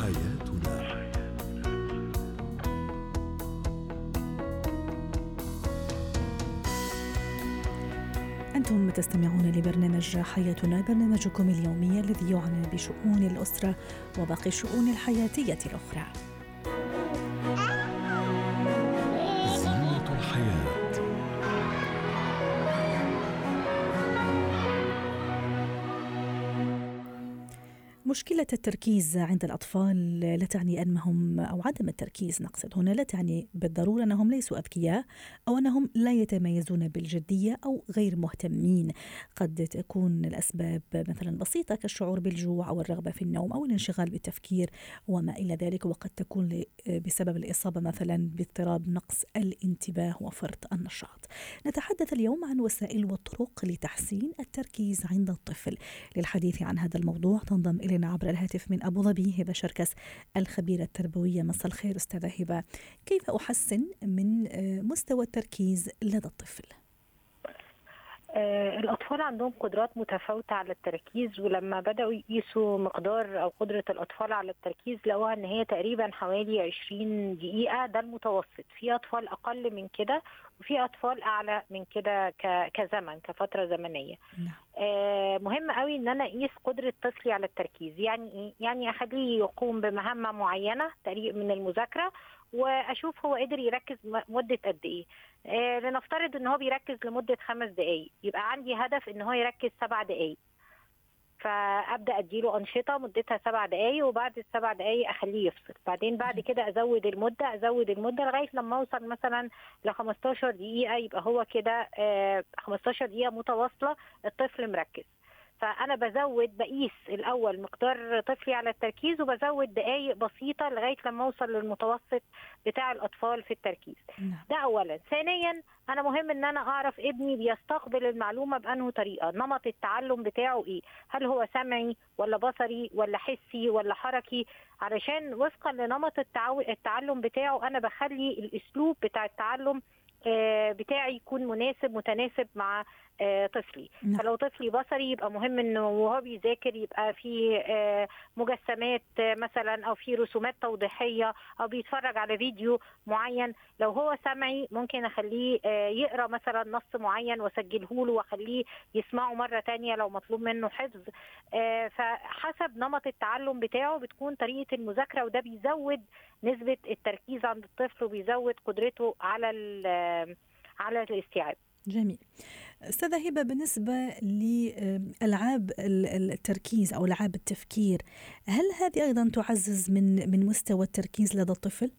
حياتنا. أنتم تستمعون لبرنامج حياتنا برنامجكم اليومي الذي يعنى بشؤون الأسرة وباقي الشؤون الحياتية الأخرى. مشكلة التركيز عند الأطفال لا تعني أنهم أو عدم التركيز نقصد هنا لا تعني بالضرورة أنهم ليسوا أذكياء أو أنهم لا يتميزون بالجدية أو غير مهتمين. قد تكون الأسباب مثلا بسيطة كالشعور بالجوع أو الرغبة في النوم أو الانشغال بالتفكير وما إلى ذلك وقد تكون بسبب الإصابة مثلا باضطراب نقص الانتباه وفرط النشاط. نتحدث اليوم عن وسائل والطرق لتحسين التركيز عند الطفل. للحديث عن هذا الموضوع تنضم إلينا معنا عبر الهاتف من أبو ظبي هبة شركس الخبيرة التربوية مساء الخير أستاذة هبة كيف أحسن من آه، مستوى التركيز لدى الطفل؟ آه الأطفال عندهم قدرات متفاوتة على التركيز ولما بدأوا يقيسوا مقدار أو قدرة الأطفال على التركيز لقوها إن هي تقريبا حوالي 20 دقيقة ده المتوسط في أطفال أقل من كده وفي أطفال أعلى من كده كزمن كفترة زمنية نعم. آه مهم قوي إن أنا أقيس قدرة طفلي على التركيز يعني إيه؟ يعني أخليه يقوم بمهمة معينة من المذاكرة وأشوف هو قدر يركز مدة قد إيه. آه لنفترض إن هو بيركز لمدة خمس دقائق يبقى عندي هدف إن هو يركز سبع دقائق فأبدأ أديله أنشطة مدتها سبع دقائق وبعد السبع دقائق أخليه يفصل. بعدين بعد كده أزود المدة أزود المدة لغاية لما أوصل مثلا ل 15 دقيقة يبقى هو كده آه 15 دقيقة متواصلة الطفل مركز. فأنا بزود بقيس الأول مقدار طفلي على التركيز وبزود دقائق بسيطة لغاية لما أوصل للمتوسط بتاع الأطفال في التركيز. نعم. ده اولا. ثانيا أنا مهم إن أنا أعرف ابني بيستقبل المعلومة بأنه طريقة. نمط التعلم بتاعه إيه؟ هل هو سمعي ولا بصري ولا حسي ولا حركي؟ علشان وفقا لنمط التعلم بتاعه أنا بخلي الأسلوب بتاع التعلم آه، بتاعي يكون مناسب متناسب مع طفلي. نعم. فلو طفلي بصري يبقى مهم إنه وهو بيذاكر يبقى في آه، مجسمات مثلا أو في رسومات توضيحية أو بيتفرج على فيديو معين. لو هو سمعي ممكن أخليه يقرأ مثلا نص معين وأسجله له وأخليه يسمعه مرة تانية لو مطلوب منه حفظ. فحسب نمط التعلم بتاعه بتكون طريقة المذاكرة وده بيزود نسبة التركيز عند الطفل وبيزود قدرته على على الاستيعاب. جميل. أستاذة هبة بالنسبة لألعاب التركيز أو ألعاب التفكير هل هذه أيضا تعزز من من مستوى التركيز لدى الطفل؟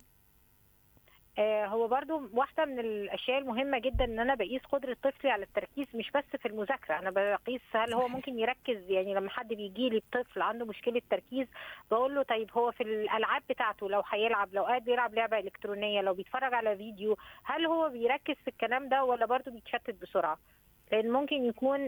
آه هو برضو واحدة من الأشياء المهمة جدا إن أنا بقيس قدرة طفلي على التركيز مش بس في المذاكرة. أنا بقيس هل هو ممكن يركز يعني لما حد بيجي لي طفل عنده مشكلة تركيز بقول له طيب هو في الألعاب بتاعته لو هيلعب لو قاعد بيلعب لعبة إلكترونية لو بيتفرج على فيديو هل هو بيركز في الكلام ده ولا برضو بيتشتت بسرعة؟ لأن ممكن يكون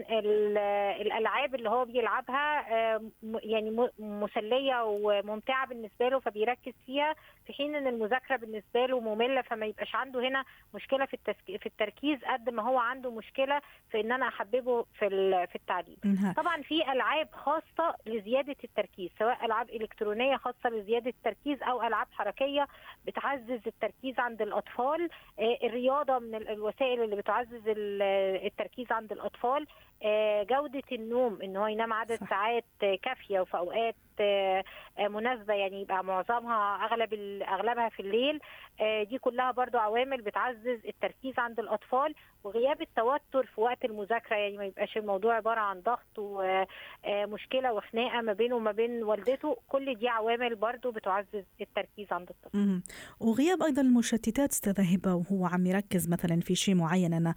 الالعاب اللي هو بيلعبها آه، يعني مسلية وممتعة بالنسبة له فبيركز فيها في حين إن المذاكرة بالنسبة له مملة فما يبقاش عنده هنا مشكلة في في التركيز قد ما هو عنده مشكلة في إن أنا أحببه في في التعليم. طبعا في ألعاب خاصة لزيادة التركيز سواء ألعاب إلكترونية خاصة لزيادة التركيز أو ألعاب حركية بتعزز التركيز عند الأطفال. آه، الرياضة من الوسائل اللي بتعزز التركيز عند الأطفال. آه، جودة النوم إن هو ينام عدد صح. ساعات كافية وفي أوقات آه، مناسبة يعني يبقى معظمها أغلب أغلبها في الليل. آه، دي كلها برضو عوامل بتعزز التركيز عند الأطفال وغياب التوتر في وقت المذاكرة. يعني ما يبقاش الموضوع عبارة عن ضغط ومشكله وخناقة ما بينه وما بين والدته. كل دي عوامل برضو بتعزز التركيز عند الطفل. وغياب أيضا المشتتات استاذه هبه وهو عم يركز مثلا في شيء معين أنا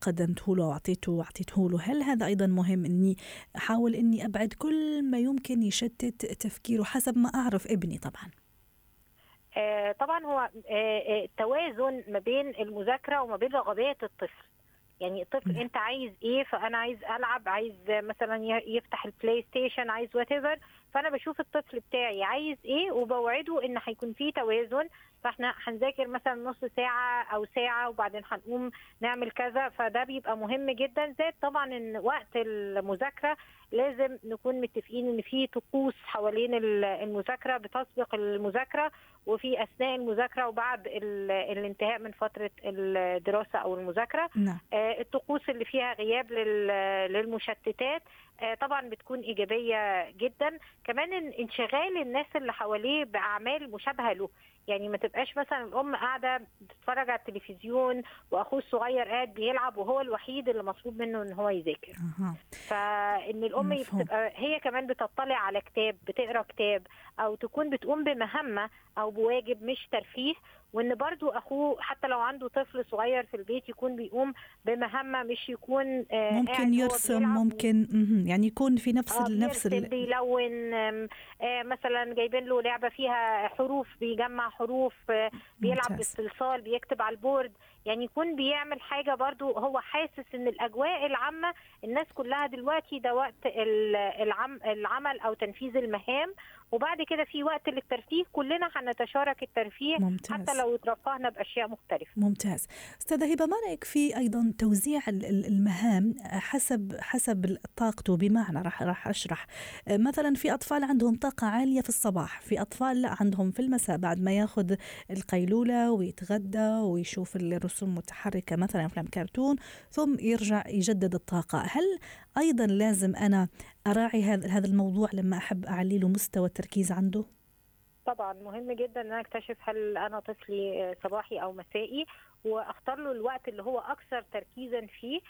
قدمته له واعطيته واعطيته له. هل هذا أيضا مهم؟ إني أحاول إني أبعد كل ما يمكن يشتت تفكيره حسب ما أعرف ابني طبعا. آه طبعا هو آه التوازن آه، ما بين المذاكرة وما بين رغبات الطفل. يعني الطفل أنت عايز إيه فأنا عايز ألعب عايز مثلا يفتح ال PlayStation عايز وات فأنا بشوف الطفل بتاعي عايز إيه وبوعده إن هيكون في توازن فاحنا هنذاكر مثلا نص ساعة أو ساعة وبعدين هنقوم نعمل كذا فده بيبقى مهم جدا زائد طبعا إن وقت المذاكرة لازم نكون متفقين إن في طقوس حوالين المذاكرة بتسبق المذاكرة وفي أثناء المذاكرة وبعد الانتهاء من فترة الدراسة أو المذاكرة. نعم. آه، الطقوس اللي فيها غياب للمشتتات آه، طبعا بتكون إيجابية جدا. كمان انشغال الناس اللي حواليه بأعمال مشابهة له. يعني ما تبقاش مثلا الام قاعدة بتتفرج على التلفزيون وأخوه الصغير قاعد بيلعب وهو الوحيد اللي مطلوب منه إن هو يذاكر أه. فإن الأم بتبقى هي كمان بتطلع على كتاب بتقرأ كتاب أو تكون بتقوم بمهمة أو بواجب مش ترفيه وإن برضو أخوه حتى لو عنده طفل صغير في البيت يكون بيقوم بمهمة مش يكون آه ممكن يرسم ممكن يعني يكون في نفس آه نفس بيلون آه مثلا جايبين له لعبة فيها حروف بيجمع حروف آه بيلعب بالصلصال بيكتب على البورد. يعني يكون بيعمل حاجة برضو هو حاسس إن الأجواء العامة الناس كلها دلوقتي ده وقت العم العمل أو تنفيذ المهام. وبعد كده في وقت للترفيه كلنا هنتشارك الترفيه ممتاز. حتى لو ترفهنا بأشياء مختلفة. ممتاز. أستاذة هبة ما رأيك في أيضا توزيع المهام حسب حسب طاقته؟ بمعنى راح راح أشرح. مثلا في أطفال عندهم طاقة عالية في الصباح في أطفال لا عندهم في المساء بعد ما ياخذ القيلولة ويتغدى ويشوف الرسوم متحركة مثلا أفلام كرتون ثم يرجع يجدد الطاقة. هل أيضا لازم أنا أراعي هذا الموضوع لما أحب أعلي له مستوى التركيز عنده؟ طبعا مهم جدا إن أكتشف هل أنا طفلي صباحي أو مسائي وأختار له الوقت اللي هو أكثر تركيزا فيه.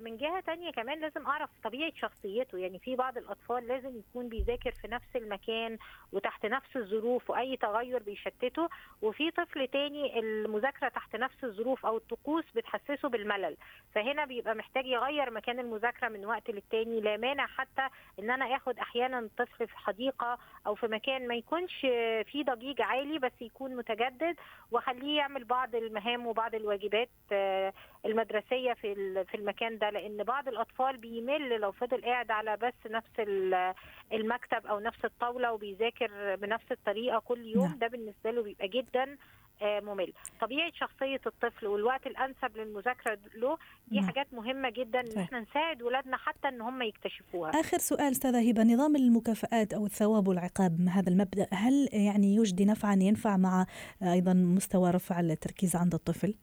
من جهة تانية كمان لازم أعرف طبيعة شخصيته. يعني في بعض الأطفال لازم يكون بيذاكر في نفس المكان وتحت نفس الظروف وأي تغير بيشتته. وفي طفل تاني المذاكرة تحت نفس الظروف أو الطقوس بتحسسه بالملل. فهنا بيبقى محتاج يغير مكان المذاكرة من وقت للتاني. لا مانع حتى إن أنا آخد أحيانا طفل في حديقة أو في مكان ما يكونش فيه ضجيج عالي بس يكون متجدد وأخليه يعمل بعض المهام وبعض الواجبات آه، المدرسية في في المكان ده لأن بعض الأطفال بيمل لو فضل قاعد على بس نفس المكتب أو نفس الطاولة وبيذاكر بنفس الطريقة كل يوم نعم. ده بالنسبة له بيبقى جدا آه، ممل طبيعه شخصية الطفل والوقت الأنسب للمذاكرة له دي نعم. حاجات مهمة جدا إن إحنا نساعد ولادنا حتى إن هم يكتشفوها آخر سؤال أستاذة هبة نظام المكافآت أو الثواب والعقاب هذا المبدأ هل يعني يجدي نفعا ينفع مع أيضا مستوى رفع التركيز عند الطفل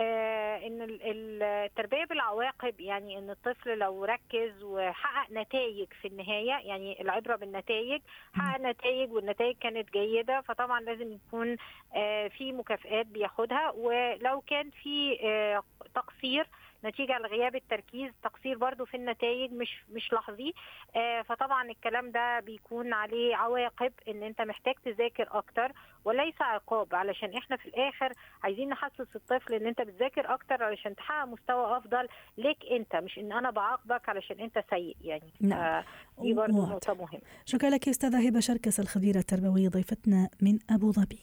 إن التربية بالعواقب يعني إن الطفل لو ركز وحقق نتائج في النهاية يعني العبرة بالنتائج حقق نتائج والنتائج كانت جيدة فطبعا لازم يكون آه في مكافئات بياخدها ولو كان في آه تقصير نتيجة لغياب التركيز تقصير برضو في النتائج مش مش لحظي. آه فطبعا الكلام ده بيكون عليه عواقب إن أنت محتاج تذاكر أكتر وليس عقاب علشان إحنا في الآخر عايزين نحسس الطفل إن أنت بتذاكر أكتر علشان تحقق مستوى أفضل ليك أنت مش إن أنا بعاقبك علشان أنت سيء. يعني نعم. دي برضه نقطة مهمة. شكرا لك أستاذة هبة شركس الخبيرة التربوية ضيفتنا من أبو ظبي.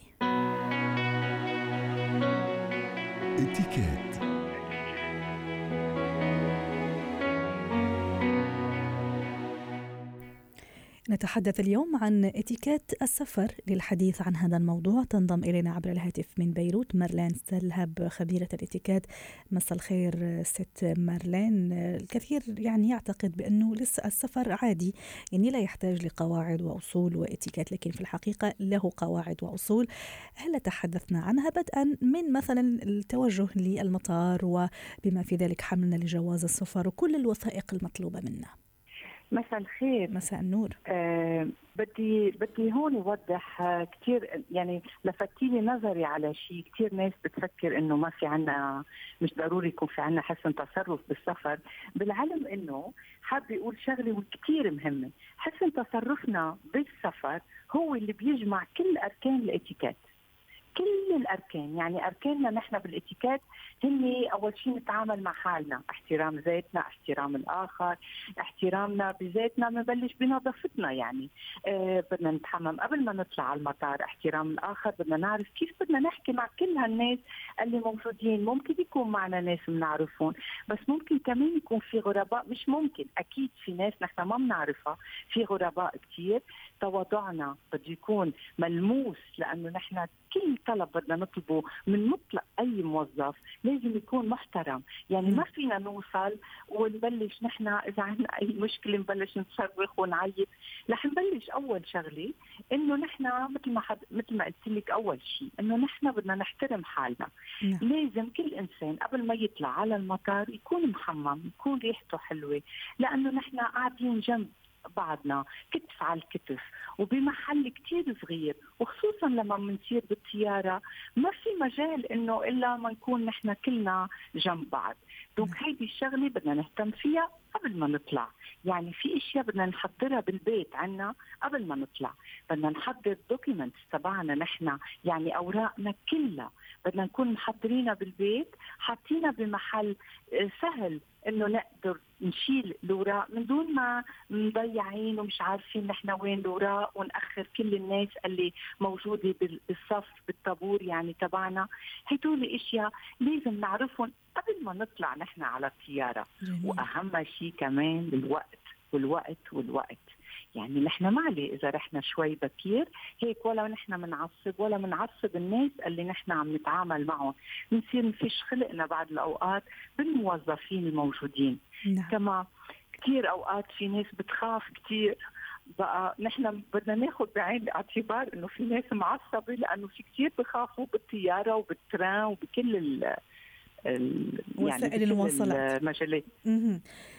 اتكات نتحدث اليوم عن اتيكيت السفر للحديث عن هذا الموضوع. تنضم إلينا عبر الهاتف من بيروت مارلين سلهب خبيرة الاتيكيت. مساء الخير ست مارلين. الكثير يعني يعتقد بأنه لسه السفر عادي يعني لا يحتاج لقواعد وأصول واتيكيت لكن في الحقيقة له قواعد وأصول. هل تحدثنا عنها؟ بدءا من مثلا التوجه للمطار وبما في ذلك حملنا لجواز السفر وكل الوثائق المطلوبة منا. مساء الخير. مساء النور. آه بدي بدي هون اوضح كثير يعني لفتي لي نظري على شيء كثير ناس بتفكر إنه ما في عنا مش ضروري يكون في عنا حسن تصرف بالسفر. بالعلم إنه حابه أقول شغلة كثير مهمة. حسن تصرفنا بالسفر هو اللي بيجمع كل أركان الإتيكيت. كل الأركان. يعني أركاننا نحن بالاتيكيت هن أول شيء نتعامل مع حالنا. احترام ذاتنا احترام الآخر احترامنا بذاتنا بنبلش بنظافتنا يعني. آه بدنا نتحمم قبل ما نطلع على المطار. احترام الآخر بدنا نعرف كيف بدنا نحكي مع كل هالناس اللي موجودين. ممكن يكون معنا ناس بنعرفهم بس ممكن كمان يكون في غرباء. مش ممكن. أكيد في ناس نحن ما بنعرفها في غرباء كثير تواضعنا بده يكون ملموس لأنه نحن كل طلب بدنا نطلبه من مطلق أي موظف لازم يكون محترم. يعني ما فينا نوصل ونبلش نحن إذا عندنا أي مشكلة نبلش نصرخ ونعيط. رح نبلش أول شغلة إنه نحن مثل ما حد مثل ما قلت لك أول شيء إنه نحن بدنا نحترم حالنا. نعم. لازم كل إنسان قبل ما يطلع على المطار يكون محمم يكون ريحته حلوة لأنه نحن قاعدين جنب. بعضنا كتف على الكتف وبمحل كتير صغير وخصوصا لما بنصير بالطيارة ما في مجال إنه إلا ما نكون نحن كلنا جنب بعض. دونك هيدي الشغلة بدنا نهتم فيها قبل ما نطلع. يعني في أشياء بدنا نحضرها بالبيت عنا قبل ما نطلع. بدنا نحضر دوكيومنتس تبعنا نحن يعني أوراقنا كلها. بدنا نكون محضرينها بالبيت حاطينها بمحل سهل إنه نقدر نشيل الاوراق من دون ما مضيعين ومش عارفين نحن وين الاوراق ونأخر كل الناس اللي موجودة بالصف بالطابور يعني تبعنا. هدول إشياء لازم نعرفهم قبل ما نطلع نحن على الطيارة. وأهم شيء كمان الوقت والوقت والوقت. يعني نحن ما عليه إذا رحنا شوي بكير. هيك ولا نحن بنعصب ولا بنعصب الناس اللي نحن عم نتعامل معهم. بنصير نفش خلقنا بعض الأوقات بالموظفين الموجودين. نعم. كما كثير أوقات في ناس بتخاف كثير بقى نحن بدنا ناخذ بعين الاعتبار إنه في ناس معصبة لأنه في كثير بخافوا بالطيارة وبالتران وبكل يعني وسائل المواصلات. المجالات.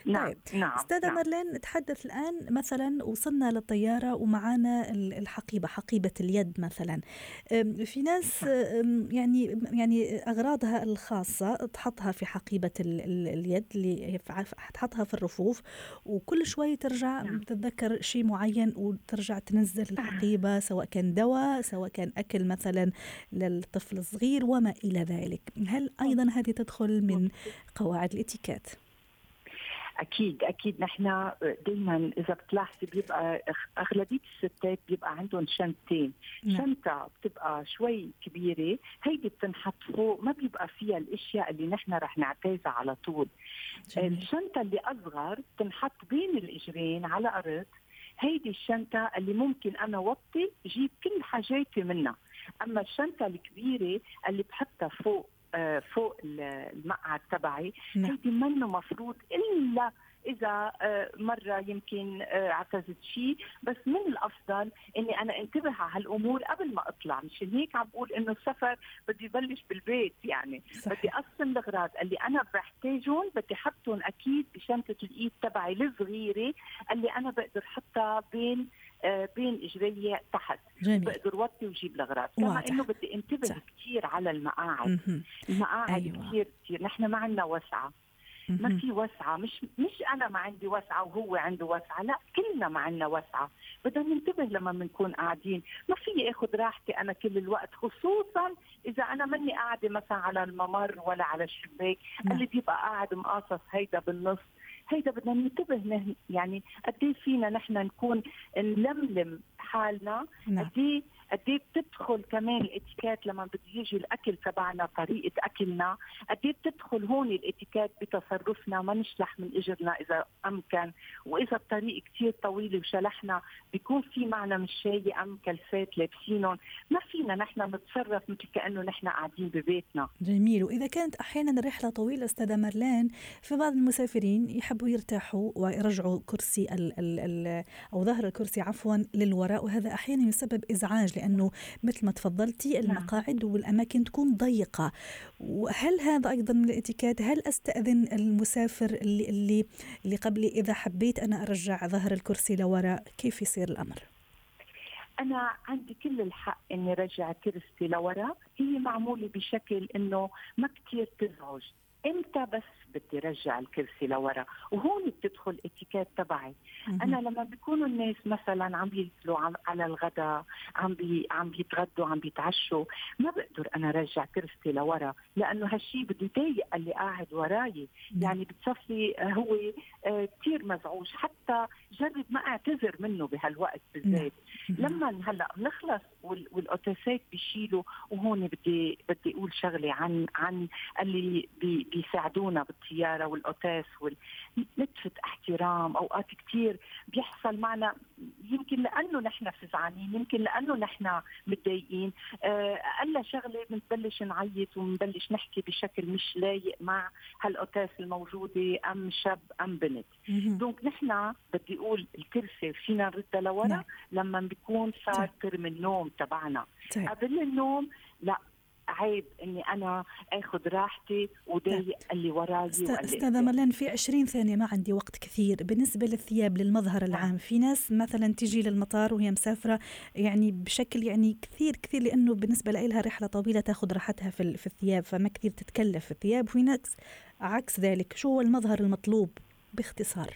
نعم طيب. نعم أستاذة نعم. مارلين نتحدث الآن مثلا وصلنا للطيارة ومعانا الحقيبة حقيبة اليد مثلا. في ناس يعني يعني أغراضها الخاصة تحطها في حقيبة اليد اللي تحطها في الرفوف وكل شوي ترجع نعم. تتذكر شيء معين وترجع تنزل الحقيبة سواء كان دواء سواء كان أكل مثلا للطفل الصغير وما إلى ذلك. هل أيضا هذه تدخل من قواعد الاتيكيت؟ أكيد أكيد. نحن دائما إذا بتلاحظي بيبقى أغلبية الستات بيبقى عندهم شنطتين. نعم. شنطة بتبقى شوي كبيرة. هيدي بتنحط فوق ما بيبقى فيها الأشياء اللي نحن رح نعتازها على طول. جميل. الشنطة اللي أصغر بتنحط بين الإجرين على أرض. هيدي الشنطة اللي ممكن أنا وطي جيب كل حاجاتي منها. أما الشنطة الكبيرة اللي بحطها فوق آه، فوق المقعد تبعي نعم. هيدي منه مفروض إلا إذا آه، مرة يمكن آه، اعتزت شيء. بس من الأفضل إني أنا انتبه على هالأمور قبل ما أطلع. مشان هيك عم بقول إنه السفر بدي يبلش بالبيت يعني صحيح. بدي أقسم الأغراض اللي أنا بحتاجهم. بدي أحطهم أكيد بشنطة الإيد تبعي الصغيرة اللي أنا بقدر أحطها بين آه، بين إجري تحت. جميل. بقدر وطي وجيب الأغراض. كما إنه بدي انتبه كثير على المقاعد. المقاعد أيوة. كثير كثير نحن ما عندنا وسعة. ما في وسعة. مش مش أنا ما عندي وسعة وهو عنده وسعة. لا كلنا ما عندنا وسعة. بدنا ننتبه لما بنكون قاعدين. ما في أخذ راحتي أنا كل الوقت خصوصا إذا أنا ماني قاعدة مثلا على الممر ولا على الشباك. نعم. اللي بيبقى قاعد مقاصص هيدا بالنص. هيدا بدنا ننتبه يعني قد إيه فينا نحن نكون نلملم حالنا. نعم. قد إيه قد إيه بتدخل كمان الاتيكيت لما بده يجي الأكل تبعنا طريقة أكلنا. قد إيه بتدخل هون الاتيكيت بتصرفنا ما نشلح من إجرنا إذا أمكن. وإذا الطريق كثير طويل وشلحنا بيكون في معنا مشاي أم كلفات لابسينهم. ما فينا نحن نتصرف مثل كأنه نحن قاعدين ببيتنا. جميل. وإذا كانت أحيانا الرحله طويلة أستاذة مارلين في بعض المسافرين يحبوا يرتاحوا ويرجعوا كرسي ال ال ال أو ظهر الكرسي عفوا للوراء. وهذا أحيانا يسبب إزعاج لأنه مثل ما تفضلتي نعم. المقاعد والأماكن تكون ضيقة. وهل هذا أيضا من الاتيكيت هل أستأذن المسافر اللي اللي اللي قبلي إذا حبيت أنا أرجع ظهر الكرسي لوراء؟ كيف يصير الأمر؟ أنا عندي كل الحق إني رجع كرسي لورا هي معمولة بشكل إنه ما كثير تزعج. إمتى بس بدي رجع الكرسي لورا. وهون بتدخل اتيكيت تبعي. أنا لما بيكونوا الناس مثلا عم بياكلوا على الغداء عم بي عم بيتغدوا عم بيتعشوا ما بقدر أنا رجع كرسي لورا لأنه هالشيء بده يضايق اللي قاعد وراي. يعني بتصفي هو آه، كثير مزعوج. حتى جرب ما أعتذر منه بهالوقت بالذات. لما هلأ بنخلص والأوتوسات بيشيلوا وهون بدي بدي أقول شغلة عن عن اللي بي بيساعدونا بالطياره وال hôtesse نتفه احترام أوقات كثير بيحصل معنا يمكن لأنه نحن فزعانين يمكن لأنه نحن متضايقين. آه، أقل شغلة بنبلش نعيط وبنبلش نحكي بشكل مش لايق مع هال hôtesse الموجودة أم شاب أم بنت. donc نحن بدي أقول الكرسي فينا نردها لورا نعم. لما بيكون صار ترم النوم تبعنا. طيب. قبل النوم لا عيب إني أنا آخذ راحتي وضايق اللي وراي استاذه ملان في 20 ثانية ما عندي وقت كثير. بالنسبة للثياب للمظهر نعم. العام في ناس مثلا تيجي للمطار وهي مسافرة يعني بشكل يعني كثير كثير لأنه بالنسبة لها رحلة طويلة تأخذ راحتها في, في الثياب فما كثير تتكلف في الثياب وفي ناس عكس ذلك. شو هو المظهر المطلوب باختصار؟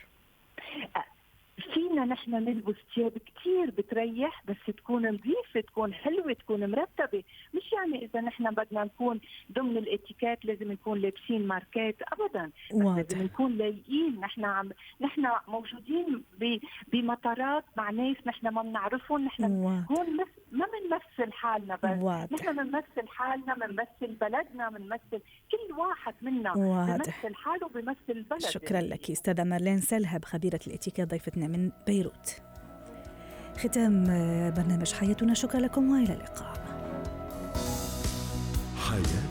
فينا نحن نلبس ثياب كثير بتريح بس تكون نظيفة تكون حلوة تكون مرتبة. مش يعني إذا نحن بدنا نكون ضمن الإتيكيت لازم نكون لابسين ماركات ابدا. لازم نكون لايقين. نحن عم نحن موجودين بمطارات مع ناس نحن ما بنعرفهم. نحن هون ما بنمثل حالنا بس. نحن بنمثل حالنا بنمثل بلدنا بنمثل كل واحد منا بمثل حاله بمثل البلد شكرا لك استاذه مارلين سلهب خبيرة الإتيكيت ضيفتنا من بيروت. ختام برنامج حياتنا شكرا لكم وإلى اللقاء. حياتنا